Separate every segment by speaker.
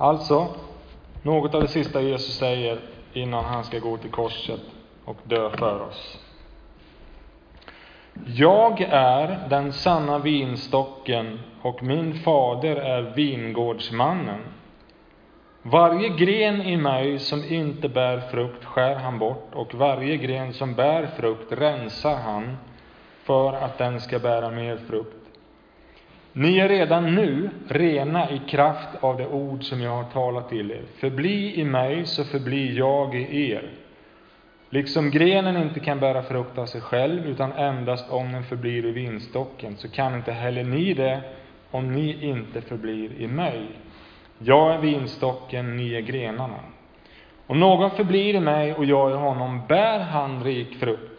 Speaker 1: Alltså, något av det sista Jesus säger innan han ska gå till korset och dö för oss. Jag är den sanna vinstocken och min fader är vingårdsmannen. Varje gren i mig som inte bär frukt skär han bort och varje gren som bär frukt rensar han för att den ska bära mer frukt. Ni är redan nu rena i kraft av det ord som jag har talat till er. Förbli i mig, så förblir jag i er. Liksom grenen inte kan bära frukt av sig själv, utan endast om den förblir i vinstocken, så kan inte heller ni det om ni inte förblir i mig. Jag är vinstocken, ni är grenarna. Om någon förblir i mig och jag i honom, bär han rik frukt.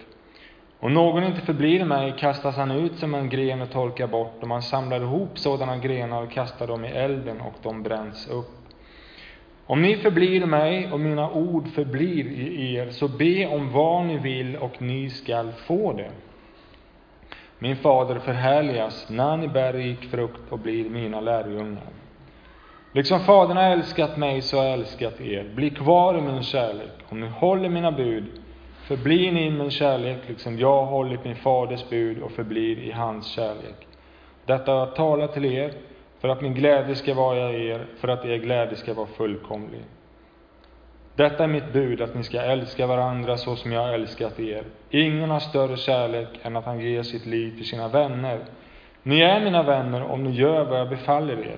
Speaker 1: Om någon inte förblir mig kastas han ut som en gren och torkar bort, och man samlar ihop sådana grenar och kastar dem i elden, och de bränns upp. Om ni förblir mig och mina ord förblir i er, så be om vad ni vill och ni skall få det. Min fader förhärligas när ni bär rik frukt och blir mina lärjungar. Liksom Fadern har älskat mig så har jag älskat er. Bli kvar i min kärlek. Om ni håller mina bud förblir ni i min kärlek, liksom jag hållit min faders bud och förblir i hans kärlek. Detta har jag talat till er för att min glädje ska vara i er, för att er glädje ska vara fullkomlig. Detta är mitt bud, att ni ska älska varandra så som jag har älskat er. Ingen har större kärlek än att han ger sitt liv för sina vänner. Ni är mina vänner om ni gör vad jag befaller er.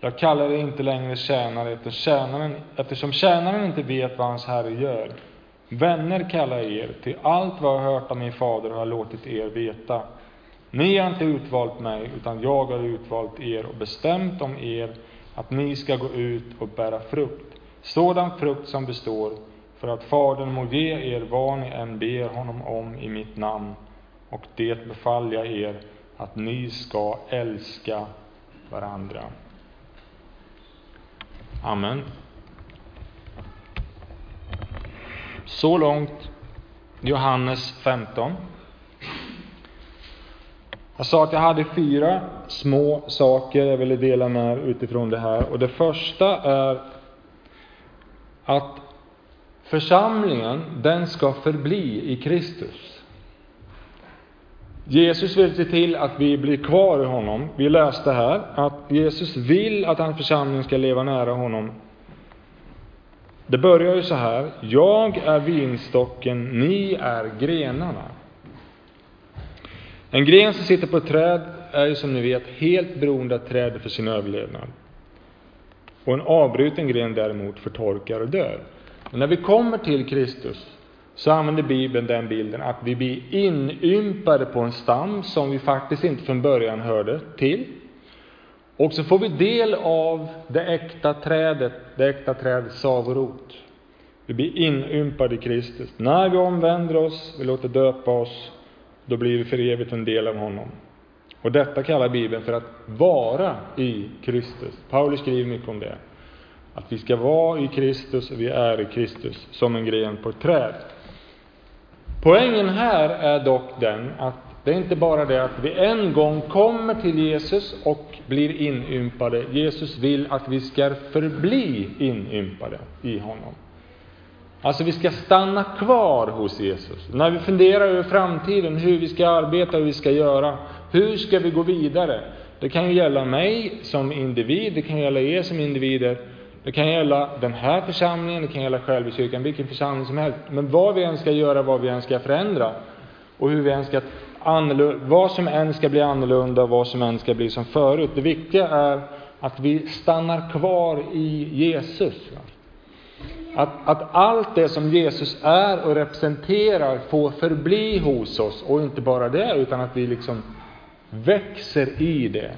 Speaker 1: Jag kallar er inte längre tjänare, eftersom tjänaren, eftersom tjänaren inte vet vad hans herre gör. Vänner kallar jag er, till allt vad jag har hört av min fader har jag låtit er veta. Ni har inte utvalt mig, utan jag har utvalt er och bestämt om er att ni ska gå ut och bära frukt, sådan frukt som består, för att Fadern må ge er vad ni än ber honom om i mitt namn. Och det befaller jag er, att ni ska älska varandra. Amen. Så långt Johannes 15. Jag sa att jag hade fyra små saker jag ville dela med utifrån det här. Och det första är att församlingen, den ska förbli i Kristus. Jesus vill se till att vi blir kvar i honom. Vi läste här att Jesus vill att hans församling ska leva nära honom. Det börjar ju så här. Jag är vinstocken, ni är grenarna. En gren som sitter på ett träd är ju som ni vet helt beroende av trädet för sin överlevnad. Och en avbruten gren däremot förtorkar och dör. Men när vi kommer till Kristus så använder Bibeln den bilden att vi blir inympade på en stam som vi faktiskt inte från början hörde till. Och så får vi del av det äkta trädet, det äkta trädets savorot. Vi blir inympade i Kristus. När vi omvänder oss, vi låter döpa oss, då blir vi för evigt en del av honom. Och detta kallar Bibeln för att vara i Kristus. Paulus skriver mycket om det. Att vi ska vara i Kristus och vi är i Kristus, som en gren på ett träd. Poängen här är dock den att det är inte bara det att vi en gång kommer till Jesus och blir inympade. Jesus vill att vi ska förbli inympade i honom. Alltså vi ska stanna kvar hos Jesus. När vi funderar över framtiden, hur vi ska arbeta, hur vi ska göra, hur ska vi gå vidare? Det kan ju gälla mig som individ, det kan gälla er som individer, det kan gälla den här församlingen, det kan gälla självkyrkan, vilken församling som helst. Men vad vi än ska göra, vad vi än ska förändra och hur vi än ska vad som än ska bli annorlunda, vad som än ska bli som förut. Det viktiga är att vi stannar kvar i Jesus. Att, att allt det som Jesus är och representerar får förbli hos oss och inte bara det, utan att vi liksom växer i det.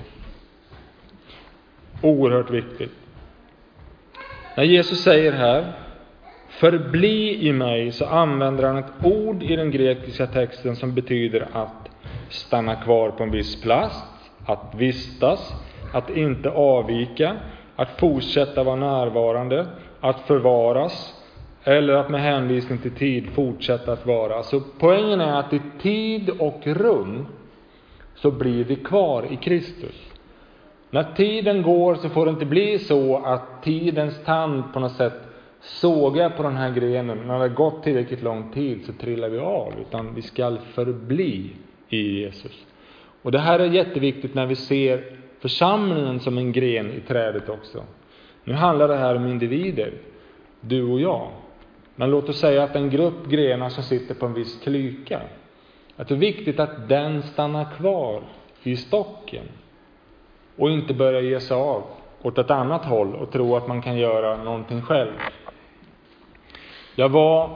Speaker 1: Oerhört viktigt. När Jesus säger här, förbli i mig, så använder han ett ord i den grekiska texten som betyder att stanna kvar på en viss plats, att vistas, att inte avvika, att fortsätta vara närvarande, att förvaras, eller att med hänvisning till tid fortsätta att vara. Så poängen är att i tid och rum så blir vi kvar i Kristus. När tiden går så får det inte bli så att tidens tand på något sätt sågar på den här grenen. När det har gått tillräckligt lång tid så trillar vi av, utan vi skall förbli i Jesus. Och det här är jätteviktigt när vi ser församlingen som en gren i trädet också. Nu handlar det här om individer, du och jag. Men låt oss säga att en grupp grenar som sitter på en viss klyka, att det är viktigt att den stannar kvar i stocken och inte börjar ge sig av åt ett annat håll och tro att man kan göra någonting själv. Jag var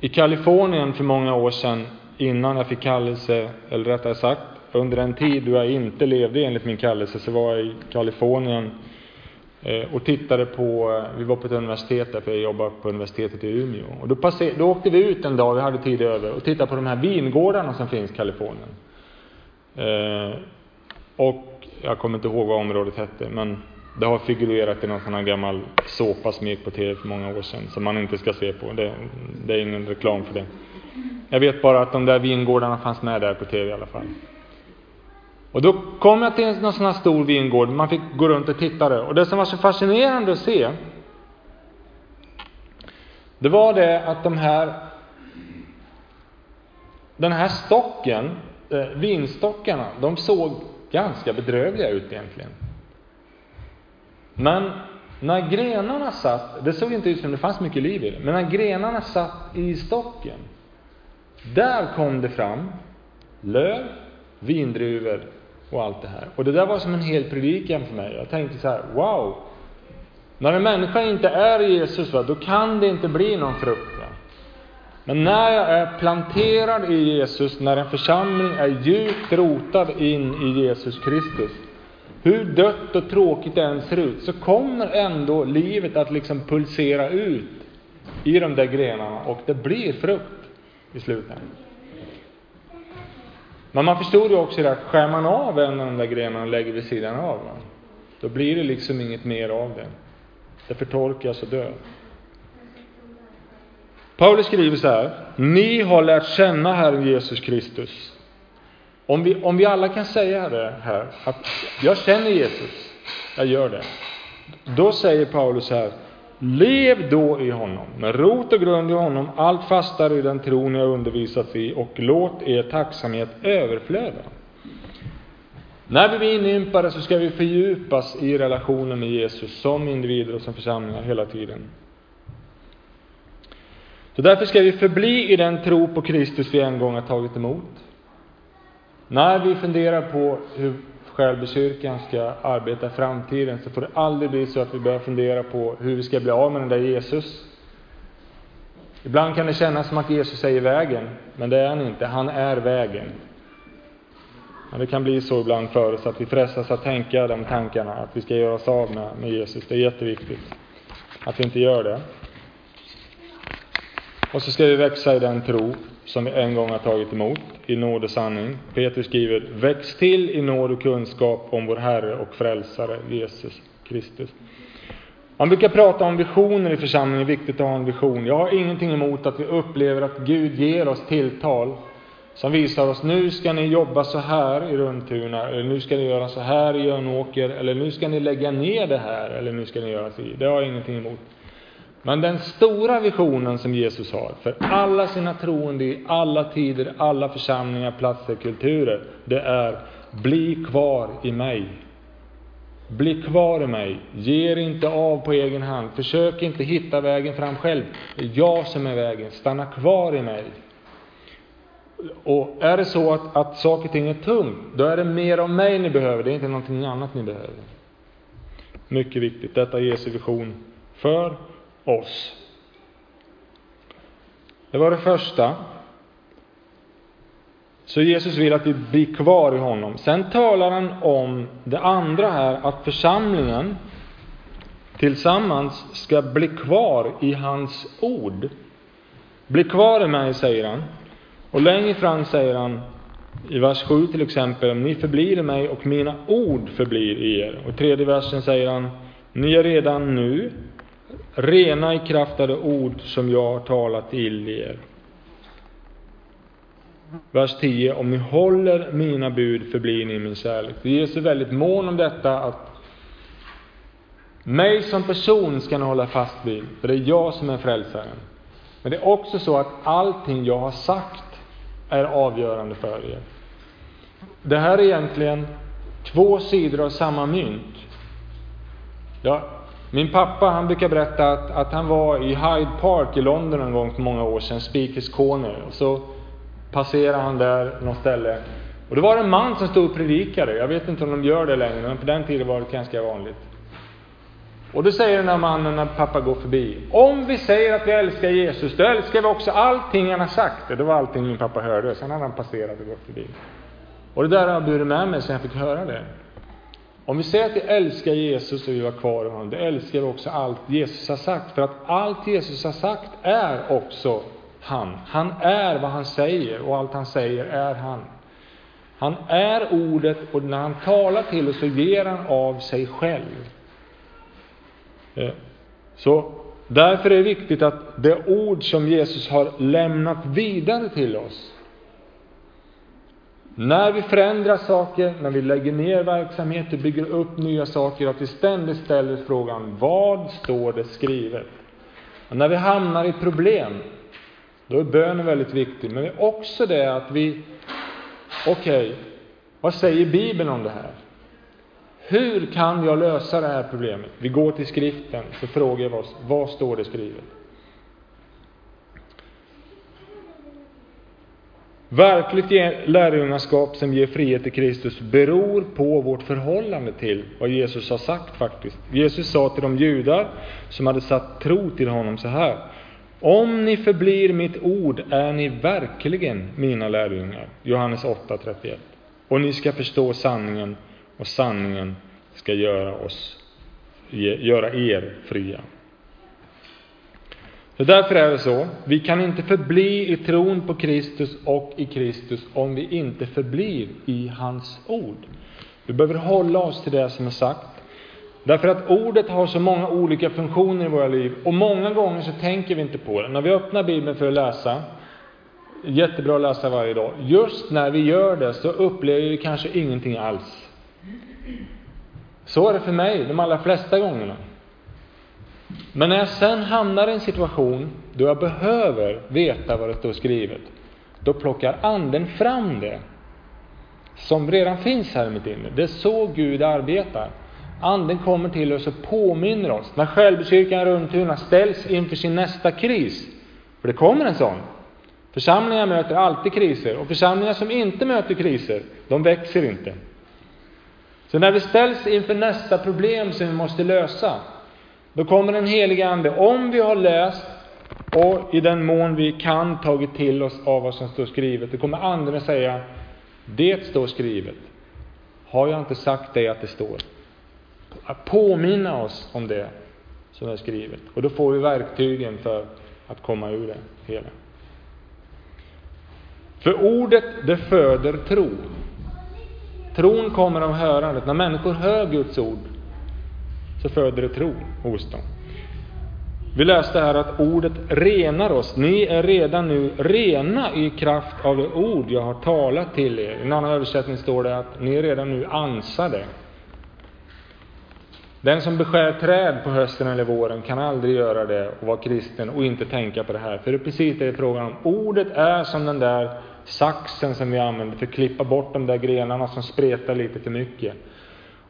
Speaker 1: i Kalifornien för många år sedan innan jag fick kallelse, eller rättare sagt under en tid då jag inte levde enligt min kallelse, så var jag i Kalifornien eh, och tittade på, eh, vi var på ett universitet där, för jag jobbade på universitetet i Umeå. Och då, passer, då åkte vi ut en dag, vi hade tid över, och tittade på de här vingårdarna som finns i Kalifornien. Eh, och jag kommer inte ihåg vad området hette, men det har figurerat i någon sån här gammal såpa som gick på tv för många år sedan, som man inte ska se på. Det, det är ingen reklam för det. Jag vet bara att de där vingårdarna fanns med där på tv i alla fall. Och då kom jag till någon sån här stor vingård, man fick gå runt och titta där. Och det som var så fascinerande att se, det var det att de här, den här stocken, eh, vinstockarna, de såg ganska bedrövliga ut egentligen. Men när grenarna satt, det såg inte ut som det fanns mycket liv i det, men när grenarna satt i stocken, där kom det fram löv, vindruvor och allt det här. Och det där var som en hel predikan för mig. Jag tänkte så här, wow! När en människa inte är Jesus, va, då kan det inte bli någon frukt. Va? Men när jag är planterad i Jesus, när en församling är djupt rotad in i Jesus Kristus, hur dött och tråkigt det än ser ut, så kommer ändå livet att liksom pulsera ut i de där grenarna och det blir frukt i slutändan. Men man förstod ju också det att skär man av en av de där grenarna och lägger vid sidan av, va? då blir det liksom inget mer av det. Det förtorkas och dör. Paulus skriver så här, ni har lärt känna Herren Jesus Kristus. Om vi, om vi alla kan säga det här, att jag känner Jesus, jag gör det. Då säger Paulus här, lev då i honom, med rot och grund i honom, allt fastare i den tron ni har undervisats i, och låt er tacksamhet överflöda. När vi blir inympade så ska vi fördjupas i relationen med Jesus som individer och som församlingar hela tiden. Så därför ska vi förbli i den tro på Kristus vi en gång har tagit emot. När vi funderar på hur Skälbykyrkan ska arbeta i framtiden så får det aldrig bli så att vi börjar fundera på hur vi ska bli av med den där Jesus. Ibland kan det kännas som att Jesus är i vägen, men det är han inte. Han är vägen. Men det kan bli så ibland för oss att vi frestas att tänka de tankarna, att vi ska göra oss av med, med Jesus. Det är jätteviktigt att vi inte gör det. Och så ska vi växa i den tro som vi en gång har tagit emot i nåd och sanning. Petrus skriver, väx till i nåd och kunskap om vår Herre och Frälsare Jesus Kristus. Man brukar prata om visioner i församlingen, det är viktigt att ha en vision. Jag har ingenting emot att vi upplever att Gud ger oss tilltal som visar oss, nu ska ni jobba så här i Runtuna, eller nu ska ni göra så här i Jönåker, eller nu ska ni lägga ner det här, eller nu ska ni göra så. Det har jag ingenting emot. Men den stora visionen som Jesus har för alla sina troende i alla tider, alla församlingar, platser, kulturer, det är bli kvar i mig. Bli kvar i mig. Ge er inte av på egen hand. Försök inte hitta vägen fram själv. Det är jag som är vägen. Stanna kvar i mig. Och är det så att, att saker och ting är tungt, då är det mer av mig ni behöver, det är inte någonting annat ni behöver. Mycket viktigt. Detta är Jesu vision för oss. Det var det första. Så Jesus vill att vi blir kvar i honom. Sen talar han om det andra här, att församlingen tillsammans ska bli kvar i hans ord. Bli kvar i mig, säger han. Och längre fram säger han, i vers 7 till exempel, ni förblir i mig och mina ord förblir i er. Och i tredje versen säger han, ni är redan nu rena i kraft av det ord som jag har talat till er. vers 10, om ni håller mina bud förblir ni min kärlek. Jesus är väldigt mån om detta att mig som person ska ni hålla fast vid, för det är jag som är frälsaren. Men det är också så att allting jag har sagt är avgörande för er. Det här är egentligen två sidor av samma mynt. Jag min pappa han brukar berätta att, att han var i Hyde Park i London en gång för många år sedan, Speakers Corner. Och så passerade han där något ställe. Och det var en man som stod och predikade. Jag vet inte om de gör det längre, men på den tiden var det ganska vanligt. Och då säger den här mannen när pappa går förbi. Om vi säger att vi älskar Jesus, då älskar vi också allting han har sagt. Det var allting min pappa hörde. Sen hade han passerat och gått förbi. Och det där har jag burit med mig sen jag fick höra det. Om vi säger att vi älskar Jesus och vi vara kvar i honom, då älskar vi också allt Jesus har sagt. För att allt Jesus har sagt är också han. Han är vad han säger och allt han säger är han. Han är ordet och när han talar till oss så ger han av sig själv. Eh, så därför är det viktigt att det ord som Jesus har lämnat vidare till oss, när vi förändrar saker, när vi lägger ner verksamheter, bygger upp nya saker, att vi ständigt ställer frågan, vad står det skrivet? Och när vi hamnar i problem, då är bönen väldigt viktig. Men det är också det att vi, okej, okay, vad säger Bibeln om det här? Hur kan jag lösa det här problemet? Vi går till skriften, så frågar vi oss, vad står det skrivet? Verkligt lärjungaskap som ger frihet till Kristus beror på vårt förhållande till vad Jesus har sagt faktiskt. Jesus sa till de judar som hade satt tro till honom så här. Om ni förblir mitt ord är ni verkligen mina lärjungar. Johannes 8.31. Och ni ska förstå sanningen och sanningen ska göra oss, göra er fria. Så därför är det så, vi kan inte förbli i tron på Kristus och i Kristus om vi inte förblir i hans ord. Vi behöver hålla oss till det som är sagt. Därför att ordet har så många olika funktioner i våra liv och många gånger så tänker vi inte på det. När vi öppnar Bibeln för att läsa, jättebra att läsa varje dag, just när vi gör det så upplever vi kanske ingenting alls. Så är det för mig de allra flesta gångerna. Men när jag sen hamnar i en situation då jag behöver veta vad det står skrivet, då plockar Anden fram det som redan finns här i mitt inre. Det är så Gud arbetar. Anden kommer till oss och påminner oss. När Självbykyrkan Runtuna ställs inför sin nästa kris, för det kommer en sån. Församlingar möter alltid kriser, och församlingar som inte möter kriser, de växer inte. Så när vi ställs inför nästa problem som vi måste lösa, då kommer den helige Ande, om vi har läst och i den mån vi kan tagit till oss av vad som står skrivet, då kommer Anden att säga, det står skrivet. Har jag inte sagt dig att det står? Att påminna oss om det som är skrivet. Och då får vi verktygen för att komma ur det hela. För ordet, det föder tro. Tron kommer av hörandet. När människor hör Guds ord så föder det tro hos dem. Vi läste här att ordet renar oss. Ni är redan nu rena i kraft av det ord jag har talat till er. I en annan översättning står det att ni är redan nu ansade. Den som beskär träd på hösten eller våren kan aldrig göra det och vara kristen och inte tänka på det här. För det är precis det det är frågan om. Ordet är som den där saxen som vi använder för att klippa bort de där grenarna som spretar lite för mycket.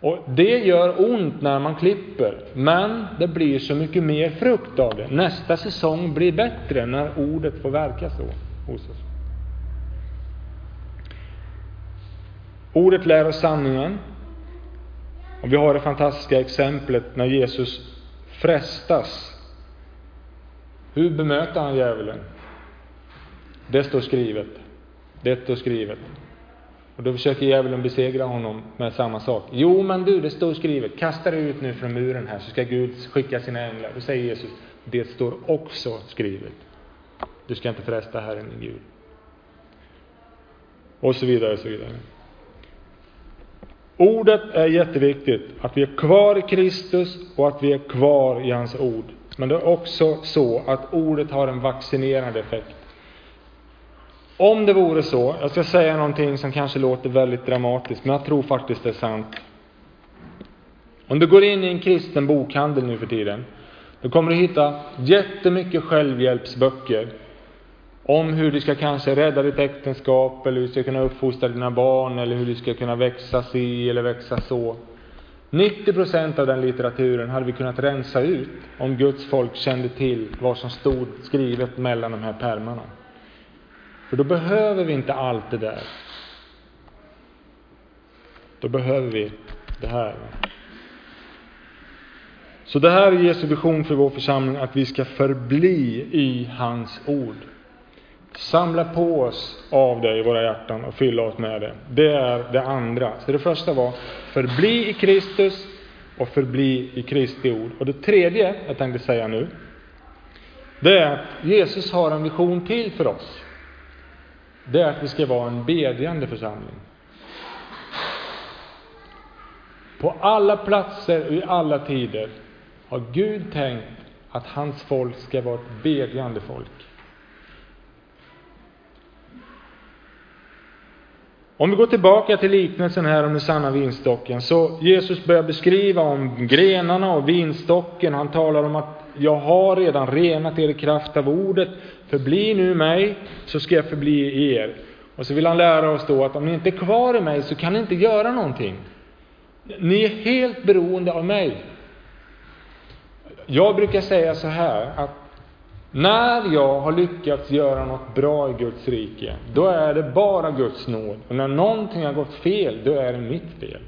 Speaker 1: Och det gör ont när man klipper, men det blir så mycket mer frukt av det. Nästa säsong blir bättre när ordet får verka så hos oss. Ordet lär oss sanningen. Och vi har det fantastiska exemplet när Jesus frestas. Hur bemöter han djävulen? Det står skrivet. Det står skrivet. Och då försöker djävulen besegra honom med samma sak. Jo, men du, det står skrivet, kasta dig ut nu från muren här så ska Gud skicka sina änglar. Då säger Jesus, det står också skrivet. Du ska inte fresta Herren din Gud. Och så vidare, och så vidare. Ordet är jätteviktigt, att vi är kvar i Kristus och att vi är kvar i hans ord. Men det är också så att ordet har en vaccinerande effekt. Om det vore så, jag ska säga någonting som kanske låter väldigt dramatiskt, men jag tror faktiskt det är sant. Om du går in i en kristen bokhandel nu för tiden, då kommer du hitta jättemycket självhjälpsböcker om hur du ska kanske rädda ditt äktenskap, eller hur du ska kunna uppfostra dina barn, eller hur du ska kunna växa si eller växa så. 90 procent av den litteraturen hade vi kunnat rensa ut om Guds folk kände till vad som stod skrivet mellan de här pärmarna. För då behöver vi inte allt det där. Då behöver vi det här. Så det här är Jesu vision för vår församling, att vi ska förbli i hans ord. Samla på oss av det i våra hjärtan och fylla oss med det. Det är det andra. Så det första var, förbli i Kristus och förbli i Kristi ord. Och det tredje jag tänkte säga nu, det är att Jesus har en vision till för oss. Det är att vi ska vara en bedjande församling. På alla platser och i alla tider har Gud tänkt att hans folk ska vara ett bedjande folk. Om vi går tillbaka till liknelsen här om den sanna vinstocken, så Jesus börjar beskriva om grenarna och vinstocken. Han talar om att jag har redan renat er i kraft av ordet. Förbli nu mig, så ska jag förbli er. Och så vill han lära oss då att om ni inte är kvar i mig, så kan ni inte göra någonting. Ni är helt beroende av mig. Jag brukar säga så här, att när jag har lyckats göra något bra i Guds rike, då är det bara Guds nåd. Och när någonting har gått fel, då är det mitt fel.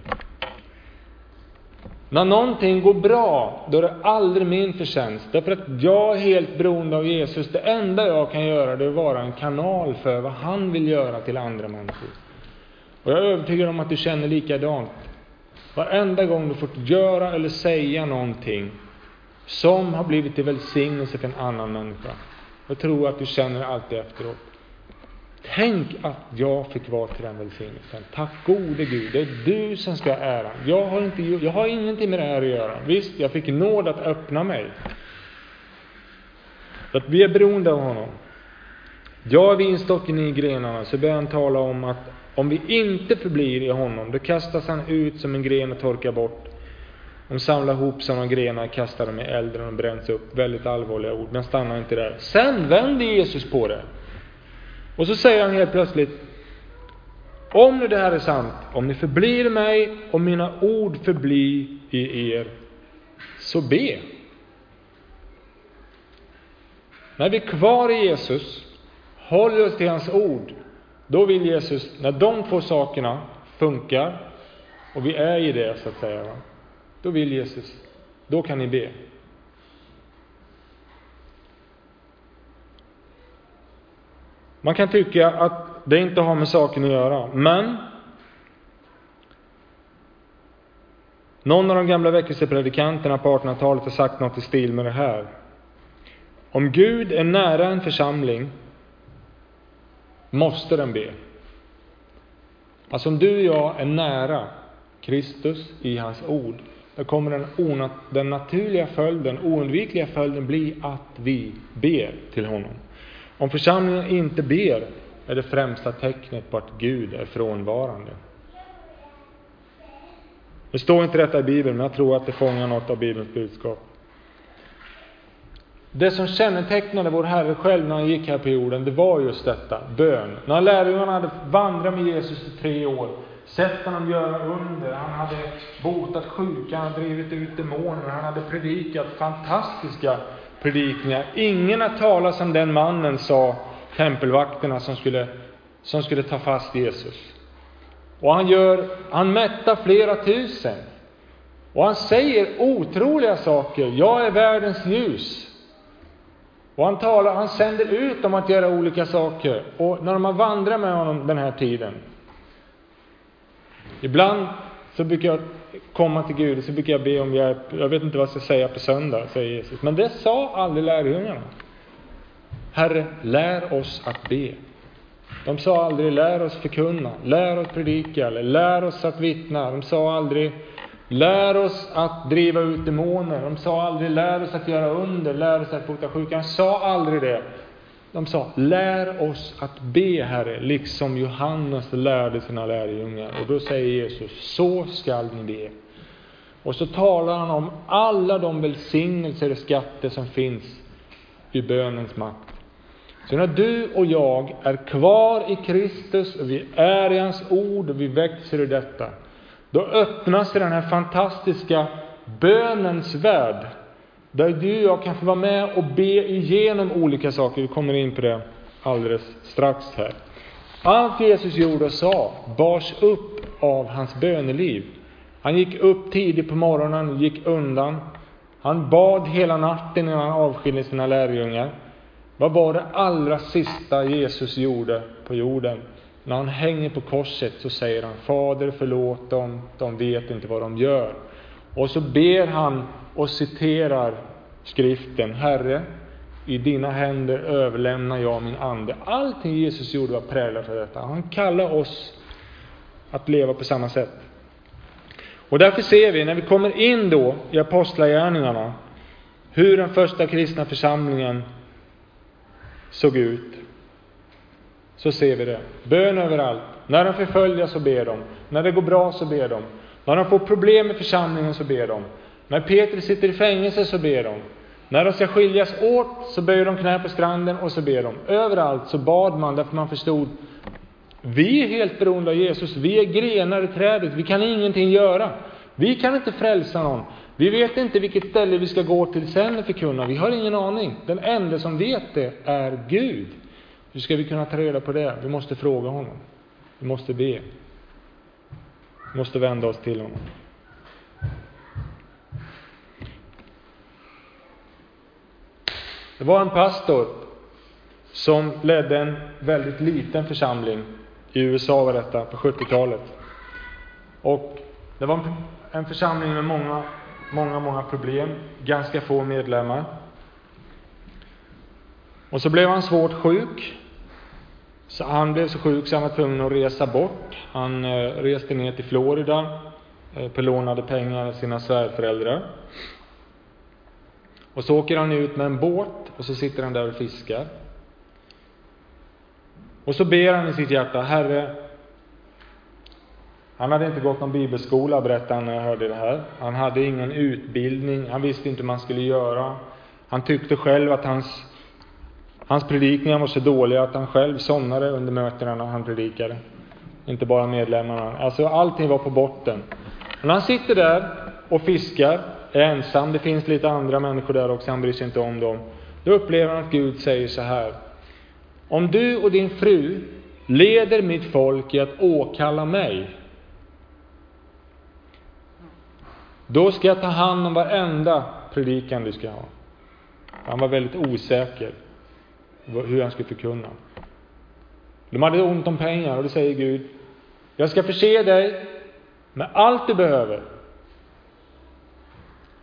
Speaker 1: När någonting går bra, då är det aldrig min förtjänst. Därför att jag är helt beroende av Jesus. Det enda jag kan göra, det är att vara en kanal för vad han vill göra till andra människor. Och jag är övertygad om att du känner likadant. Varenda gång du fått göra eller säga någonting som har blivit till välsignelse för en annan människa. Jag tror att du känner alltid efteråt. Tänk att jag fick vara till den välsignelsen. Tack gode Gud, det är du som ska ha äran. Jag har, inte, jag har ingenting med det här att göra. Visst, jag fick nåd att öppna mig. Så att vi är beroende av honom. Jag är vinstocken i grenarna, så börjar han tala om att om vi inte förblir i honom, då kastas han ut som en gren och torkar bort. De samlar ihop sådana grenar, kastar dem i elden och bränns upp. Väldigt allvarliga ord, men stannar inte där. Sen vänder Jesus på det. Och så säger han helt plötsligt, om nu det här är sant, om ni förblir mig och mina ord förblir i er, så be. När vi är kvar i Jesus, håller oss till hans ord, då vill Jesus, när de två sakerna funkar, och vi är i det så att säga, då vill Jesus, då kan ni be. Man kan tycka att det inte har med saken att göra, men någon av de gamla väckelsepredikanterna på 1800-talet har sagt något i stil med det här. Om Gud är nära en församling måste den be. Alltså om du och jag är nära Kristus i hans ord, då kommer den, den naturliga följden, oundvikliga följden bli att vi ber till honom. Om församlingen inte ber är det främsta tecknet på att Gud är frånvarande. Det står inte detta i Bibeln, men jag tror att det fångar något av Bibelns budskap. Det som kännetecknade vår Herre själv när han gick här på jorden, det var just detta, bön. När lärjungarna hade vandrat med Jesus i tre år, sett honom göra under, han hade botat sjuka, han hade drivit ut demoner, han hade predikat fantastiska predikningar. Ingen har talat som den mannen, sa tempelvakterna som skulle, som skulle ta fast Jesus. Och han gör, han mättar flera tusen. Och han säger otroliga saker. Jag är världens ljus. Och han talar, han sänder ut dem att göra olika saker. Och när de har vandrat med honom den här tiden. Ibland så brukar jag komma till Gud och så brukar jag be om hjälp. Jag vet inte vad jag ska säga på söndag, säger Jesus. Men det sa aldrig lärjungarna. Herre, lär oss att be. De sa aldrig lär oss förkunna, lär oss predika eller lär oss att vittna. De sa aldrig lär oss att driva ut demoner. De sa aldrig lär oss att göra under, lär oss att bota sjuka. De sa aldrig det de sa, lär oss att be, Herre, liksom Johannes lärde sina lärjungar. Och då säger Jesus, så skall ni be. Och så talar han om alla de välsignelser och skatter som finns i bönens makt. Så när du och jag är kvar i Kristus och vi är i hans ord och vi växer i detta, då öppnas den här fantastiska bönens värld. Där du och jag kan få vara med och be igenom olika saker. Vi kommer in på det alldeles strax här. Allt Jesus gjorde och sa bars upp av hans böneliv. Han gick upp tidigt på morgonen, gick undan. Han bad hela natten innan han avskilde sina lärjungar. Vad var det allra sista Jesus gjorde på jorden? När han hänger på korset så säger han Fader förlåt dem, de vet inte vad de gör. Och så ber han och citerar skriften Herre, i dina händer överlämnar jag min ande. Allting Jesus gjorde var präglat av detta. Han kallar oss att leva på samma sätt. Och därför ser vi, när vi kommer in då i Apostlagärningarna, hur den första kristna församlingen såg ut. Så ser vi det. Bön överallt. När de förföljas så ber de. När det går bra så ber de. När de får problem i församlingen så ber de. När Petrus sitter i fängelse så ber de. När de ska skiljas åt så böjer de knä på stranden och så ber de. Överallt så bad man därför man förstod vi är helt beroende av Jesus. Vi är grenar i trädet. Vi kan ingenting göra. Vi kan inte frälsa någon. Vi vet inte vilket ställe vi ska gå till sen och förkunna. Vi har ingen aning. Den enda som vet det är Gud. Hur ska vi kunna ta reda på det? Vi måste fråga honom. Vi måste be. Vi måste vända oss till honom. Det var en pastor som ledde en väldigt liten församling. I USA var detta, på 70-talet. Och det var en församling med många, många, många problem, ganska få medlemmar. Och så blev han svårt sjuk. Så han blev så sjuk så han var tvungen att resa bort. Han eh, reste ner till Florida eh, belånade lånade pengar av sina svärföräldrar. Och så åker han ut med en båt och så sitter han där och fiskar. Och så ber han i sitt hjärta, Herre, han hade inte gått någon bibelskola, berättade han när jag hörde det här. Han hade ingen utbildning, han visste inte hur man skulle göra. Han tyckte själv att hans, hans predikningar var så dåliga att han själv somnade under mötena när han predikade. Inte bara medlemmarna. Alltså allting var på botten. Men han sitter där och fiskar, är ensam. Det finns lite andra människor där också, han bryr sig inte om dem. Då upplever han att Gud säger så här. Om du och din fru leder mitt folk i att åkalla mig, då ska jag ta hand om varenda predikan du ska ha. Han var väldigt osäker hur han skulle förkunna. De hade ont om pengar och då säger Gud, jag ska förse dig med allt du behöver.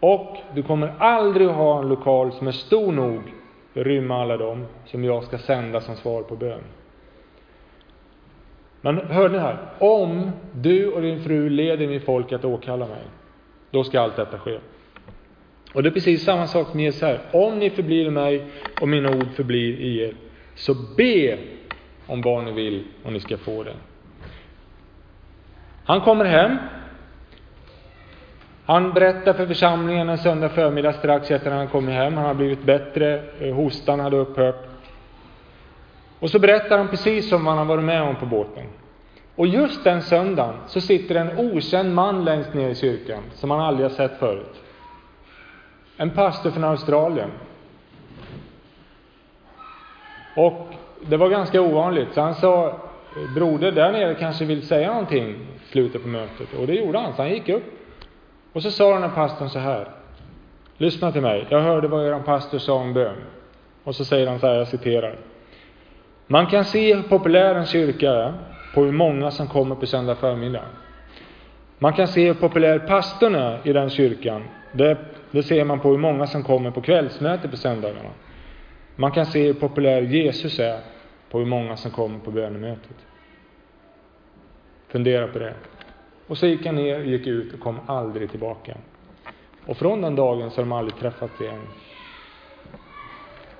Speaker 1: Och du kommer aldrig att ha en lokal som är stor nog för att rymma alla dem som jag ska sända som svar på bön. Men hörde ni här? Om du och din fru leder min folk att åkalla mig, då ska allt detta ske. Och det är precis samma sak med Jesus här. Om ni förblir i mig och mina ord förblir i er, så be om vad ni vill och ni ska få det. Han kommer hem. Han berättar för församlingen en söndag förmiddag strax efter att han kommit hem. Han har blivit bättre, eh, hostan hade upphört. Och så berättar han precis som han har varit med om på båten. Och just den söndagen så sitter en okänd man längst ner i kyrkan, som han aldrig har sett förut. En pastor från Australien. Och det var ganska ovanligt, så han sa, eh, broder där nere kanske vill säga någonting i slutet på mötet. Och det gjorde han, så han gick upp. Och så sa den här pastorn så här. Lyssna till mig, jag hörde vad er pastor sa om bön. Och så säger han så här, jag citerar. Man kan se hur populär en kyrka är på hur många som kommer på söndag förmiddag. Man kan se hur populär pastorn är i den kyrkan. Det, det ser man på hur många som kommer på kvällsmöte på söndagarna. Man kan se hur populär Jesus är på hur många som kommer på bönemötet. Fundera på det. Och så gick han ner, och gick ut och kom aldrig tillbaka. Och från den dagen så har de aldrig träffats igen.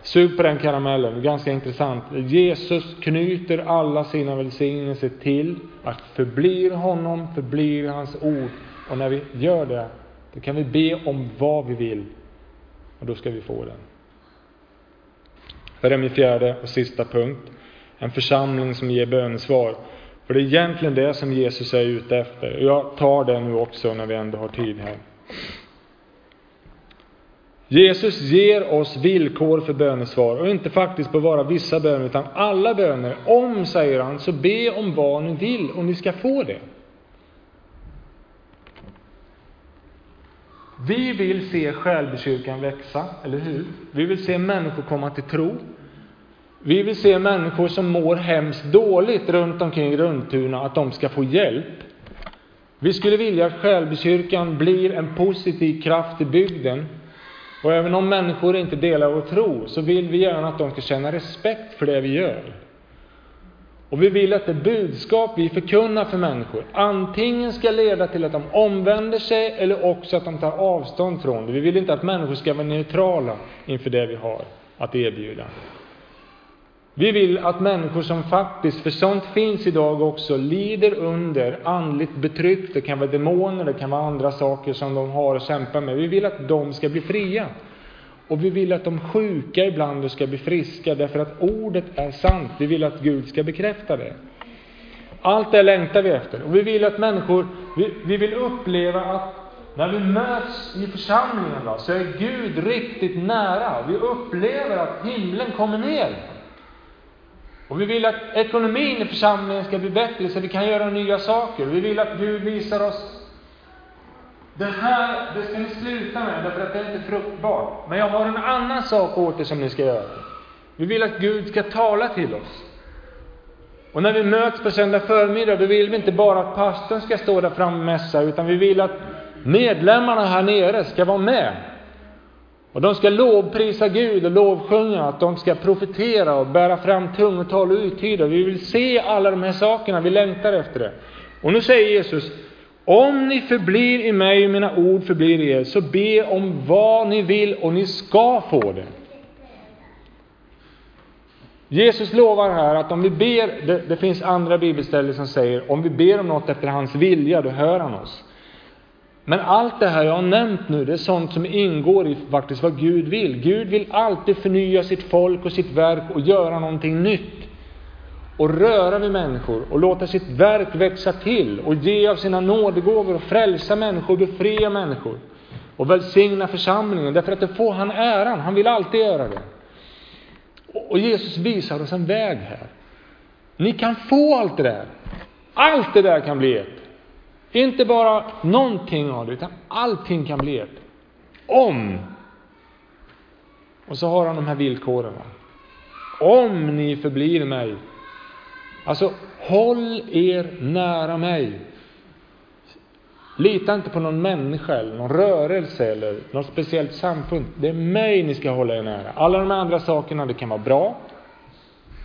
Speaker 1: Sug på den karamellen, det är ganska intressant. Jesus knyter alla sina välsignelser till att förblir honom, förblir hans ord. Och när vi gör det, då kan vi be om vad vi vill. Och då ska vi få det. Det är min fjärde och sista punkt. En församling som ger bönesvar. För det är egentligen det som Jesus är ute efter. Och jag tar det nu också när vi ändå har tid här. Jesus ger oss villkor för bönesvar och inte faktiskt på bara vissa böner utan alla böner. Om, säger han, så be om vad ni vill och ni ska få det. Vi vill se självkyrkan växa, eller hur? Vi vill se människor komma till tro. Vi vill se människor som mår hemskt dåligt runt omkring Runtuna, att de ska få hjälp. Vi skulle vilja att Själbykyrkan blir en positiv kraft i bygden. Och även om människor inte delar vår tro, så vill vi gärna att de ska känna respekt för det vi gör. Och vi vill att det budskap vi förkunnar för människor antingen ska leda till att de omvänder sig eller också att de tar avstånd från det. Vi vill inte att människor ska vara neutrala inför det vi har att erbjuda. Vi vill att människor som faktiskt, för sånt finns idag också, lider under andligt betryck. Det kan vara demoner, det kan vara andra saker som de har att kämpa med. Vi vill att de ska bli fria. Och vi vill att de sjuka ibland ska bli friska, därför att ordet är sant. Vi vill att Gud ska bekräfta det. Allt det längtar vi efter. Och vi vill att människor, vi, vi vill uppleva att när vi möts i församlingen då, så är Gud riktigt nära. Vi upplever att himlen kommer ner. Och vi vill att ekonomin i församlingen ska bli bättre så vi kan göra nya saker. Vi vill att Gud visar oss det här, det ska ni sluta med, därför att det är inte fruktbart. Men jag har en annan sak åt er som ni ska göra. Vi vill att Gud ska tala till oss. Och när vi möts på söndag förmiddag, då vill vi inte bara att pastorn ska stå där framme och mässa, utan vi vill att medlemmarna här nere ska vara med. Och de ska lovprisa Gud och lovsjunga, att de ska profetera och bära fram tungotal och uttyda. Vi vill se alla de här sakerna, vi längtar efter det. Och nu säger Jesus, om ni förblir i mig och mina ord förblir i er, så be om vad ni vill och ni ska få det. Jesus lovar här att om vi ber, det, det finns andra bibelställen som säger, om vi ber om något efter hans vilja, då hör han oss. Men allt det här jag har nämnt nu, det är sånt som ingår i faktiskt vad Gud vill. Gud vill alltid förnya sitt folk och sitt verk och göra någonting nytt. Och röra vid människor och låta sitt verk växa till och ge av sina nådegåvor och frälsa människor, befria människor och välsigna församlingen. Därför att det får han äran, han vill alltid göra det. Och Jesus visar oss en väg här. Ni kan få allt det där. Allt det där kan bli ert. Inte bara någonting av det, utan allting kan bli ert. Om. Och så har han de här villkoren. Om ni förblir mig. Alltså, håll er nära mig. Lita inte på någon människa eller någon rörelse eller något speciellt samfund. Det är mig ni ska hålla er nära. Alla de andra sakerna, det kan vara bra.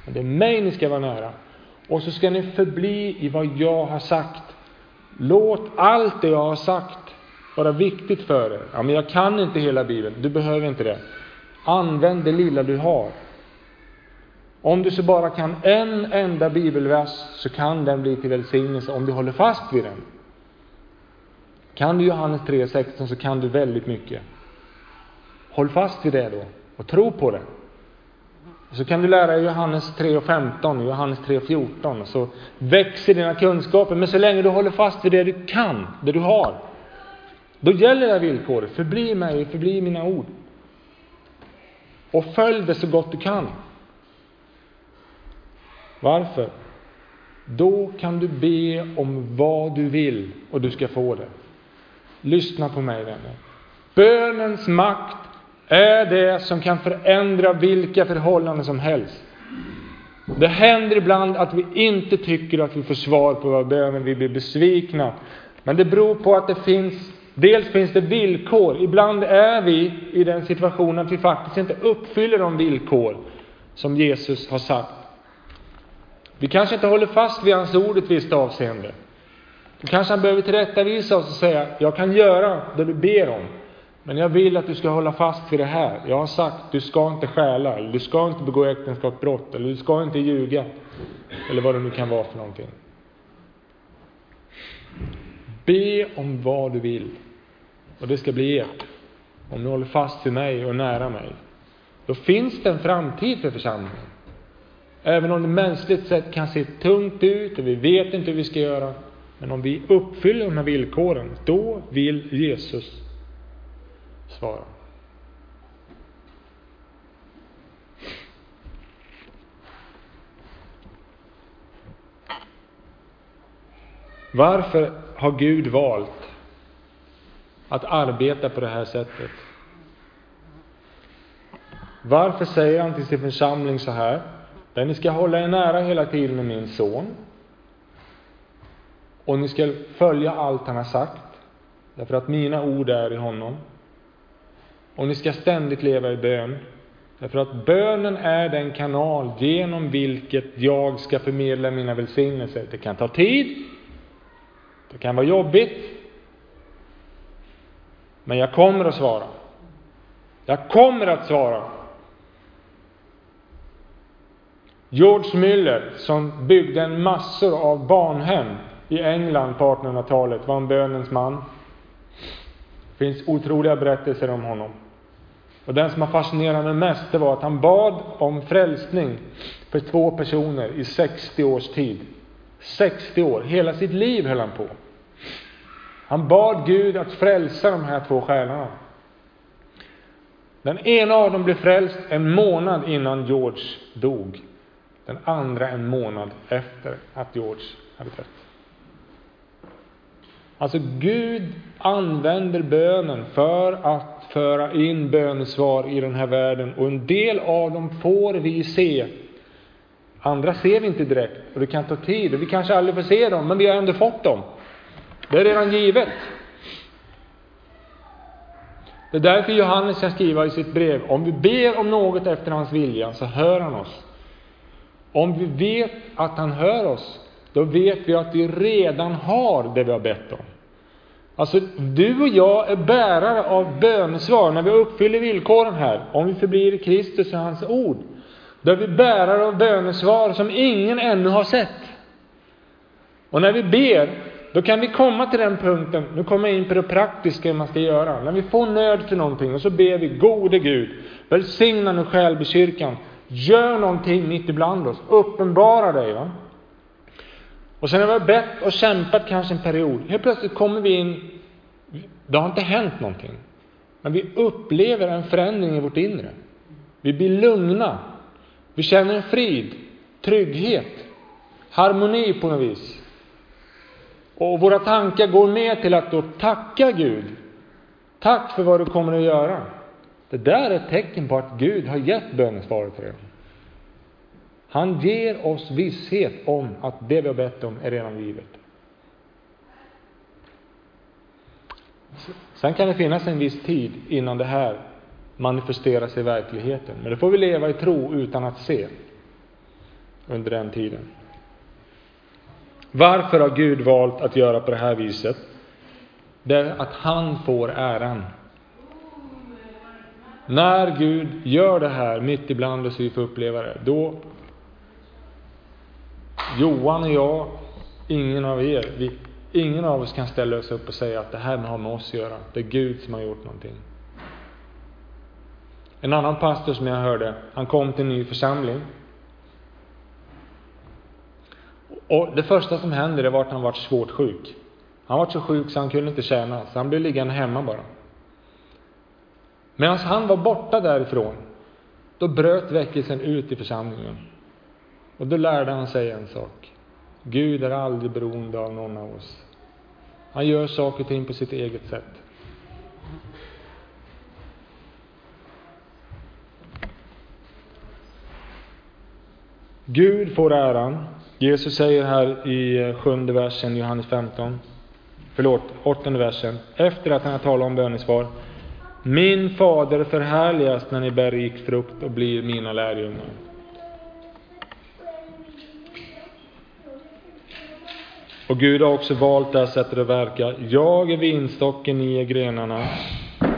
Speaker 1: Men det är mig ni ska vara nära. Och så ska ni förbli i vad jag har sagt. Låt allt det jag har sagt vara viktigt för er. Ja, men jag kan inte hela Bibeln. Du behöver inte det. Använd det lilla du har. Om du så bara kan en enda bibelvers, så kan den bli till välsignelse om du håller fast vid den. Kan du Johannes 3.16 så kan du väldigt mycket. Håll fast vid det då och tro på det. Så kan du lära dig Johannes 3.15, Johannes 3.14, så växer dina kunskaper. Men så länge du håller fast vid det du kan, det du har, då gäller det här villkoret. Förbli mig, förbli mina ord. Och följ det så gott du kan. Varför? Då kan du be om vad du vill och du ska få det. Lyssna på mig vänner. Bönens makt är det som kan förändra vilka förhållanden som helst. Det händer ibland att vi inte tycker att vi får svar på våra böner, vi blir besvikna. Men det beror på att det finns, dels finns det villkor. Ibland är vi i den situationen att vi faktiskt inte uppfyller de villkor som Jesus har sagt. Vi kanske inte håller fast vid hans ord i ett visst avseende. Då kanske han behöver tillrättavisa oss och säga, jag kan göra det du ber om. Men jag vill att du ska hålla fast vid det här. Jag har sagt, du ska inte stjäla, eller du ska inte begå äktenskapsbrott, eller du ska inte ljuga. Eller vad det nu kan vara för någonting. Be om vad du vill. Och det ska bli ert. Om du håller fast vid mig och nära mig. Då finns det en framtid för församlingen. Även om det mänskligt sett kan se tungt ut och vi vet inte hur vi ska göra. Men om vi uppfyller de här villkoren, då vill Jesus svara. Varför har Gud valt att arbeta på det här sättet? Varför säger han till sin församling så här? Där ni ska hålla er nära hela tiden med min son. Och ni ska följa allt han har sagt. Därför att mina ord är i honom. Och ni ska ständigt leva i bön. Därför att bönen är den kanal genom vilket jag ska förmedla mina välsignelser. Det kan ta tid. Det kan vara jobbigt. Men jag kommer att svara. Jag kommer att svara. George Müller, som byggde en massor av barnhem i England på 1800-talet, var en bönens man. Det finns otroliga berättelser om honom. Och den som har fascinerat mig mest, det var att han bad om frälsning för två personer i 60 års tid. 60 år, hela sitt liv höll han på. Han bad Gud att frälsa de här två själarna. Den ena av dem blev frälst en månad innan George dog. Den andra en månad efter att George hade dött. Alltså Gud använder bönen för att föra in bönesvar i den här världen och en del av dem får vi se. Andra ser vi inte direkt och det kan ta tid och vi kanske aldrig får se dem, men vi har ändå fått dem. Det är redan givet. Det är därför Johannes kan skriva i sitt brev, om vi ber om något efter hans vilja så hör han oss. Om vi vet att han hör oss, då vet vi att vi redan har det vi har bett om. Alltså, du och jag är bärare av bönesvar när vi uppfyller villkoren här. Om vi förblir i Kristus och hans ord. Då är vi bärare av bönesvar som ingen ännu har sett. Och när vi ber, då kan vi komma till den punkten, nu kommer jag in på det praktiska man ska göra. När vi får nöd för någonting och så ber vi, gode Gud, välsigna nu själbekyrkan. Gör någonting mitt ibland oss, uppenbara dig. Va? Och sen när vi har bett och kämpat kanske en period, helt plötsligt kommer vi in, det har inte hänt någonting. Men vi upplever en förändring i vårt inre. Vi blir lugna. Vi känner en frid, trygghet, harmoni på något vis. Och våra tankar går med till att då tacka Gud. Tack för vad du kommer att göra. Det där är ett tecken på att Gud har gett bönesvaret för er. Han ger oss visshet om att det vi har bett om är redan givet. Sen kan det finnas en viss tid innan det här manifesteras i verkligheten. Men det får vi leva i tro utan att se under den tiden. Varför har Gud valt att göra på det här viset? Det är att han får äran. När Gud gör det här mitt ibland oss, vi får uppleva det, då Johan och jag, ingen av er, vi, ingen av oss kan ställa oss upp och säga att det här har med oss att göra. Det är Gud som har gjort någonting. En annan pastor som jag hörde, han kom till en ny församling. Och det första som hände, det var att han var svårt sjuk. Han var så sjuk så han kunde inte tjäna, så han blev liggande hemma bara. Medan han var borta därifrån, då bröt väckelsen ut i församlingen. Och då lärde han sig en sak. Gud är aldrig beroende av någon av oss. Han gör saker och ting på sitt eget sätt. Gud får äran. Jesus säger här i sjunde versen, Johannes 15, förlåt, åttonde versen, efter att han har talat om bönesvar. Min fader förhärligas när ni bär rik frukt och blir mina lärjungar. Och Gud har också valt det här sättet att verka. Jag är vinstocken, ni är grenarna.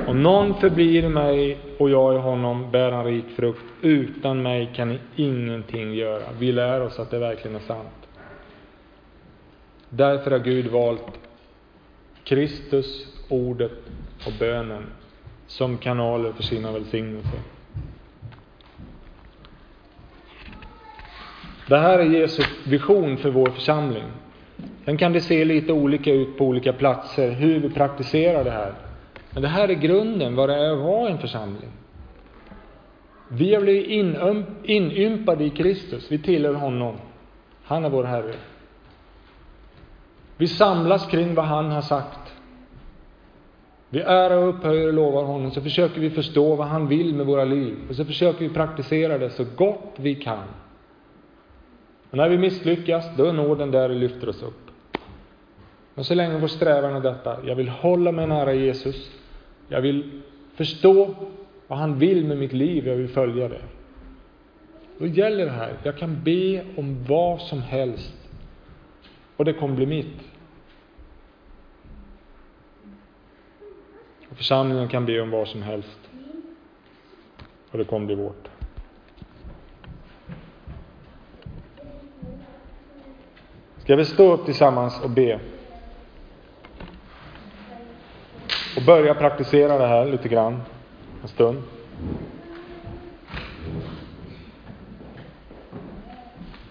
Speaker 1: Om någon förblir i mig och jag i honom bär han rik frukt. Utan mig kan ni ingenting göra. Vi lär oss att det verkligen är sant. Därför har Gud valt Kristus, Ordet och bönen som kanaler för sina välsignelser. Det här är Jesu vision för vår församling. Sen kan det se lite olika ut på olika platser, hur vi praktiserar det här. Men det här är grunden, vad det är att vara en församling. Vi har blivit um-, inympade i Kristus, vi tillhör honom. Han är vår Herre. Vi samlas kring vad han har sagt. Vi ärar och upphöjer och lovar honom, så försöker vi förstå vad han vill med våra liv. Och så försöker vi praktisera det så gott vi kan. Och när vi misslyckas, då är nåden där och lyfter oss upp. Men så länge vår strävan är detta, jag vill hålla mig nära Jesus, jag vill förstå vad han vill med mitt liv, jag vill följa det. Då gäller det här, jag kan be om vad som helst och det kommer bli mitt. Och församlingen kan be om vad som helst och det kommer bli vårt. Ska vi stå upp tillsammans och be? och börja praktisera det här lite grann en stund.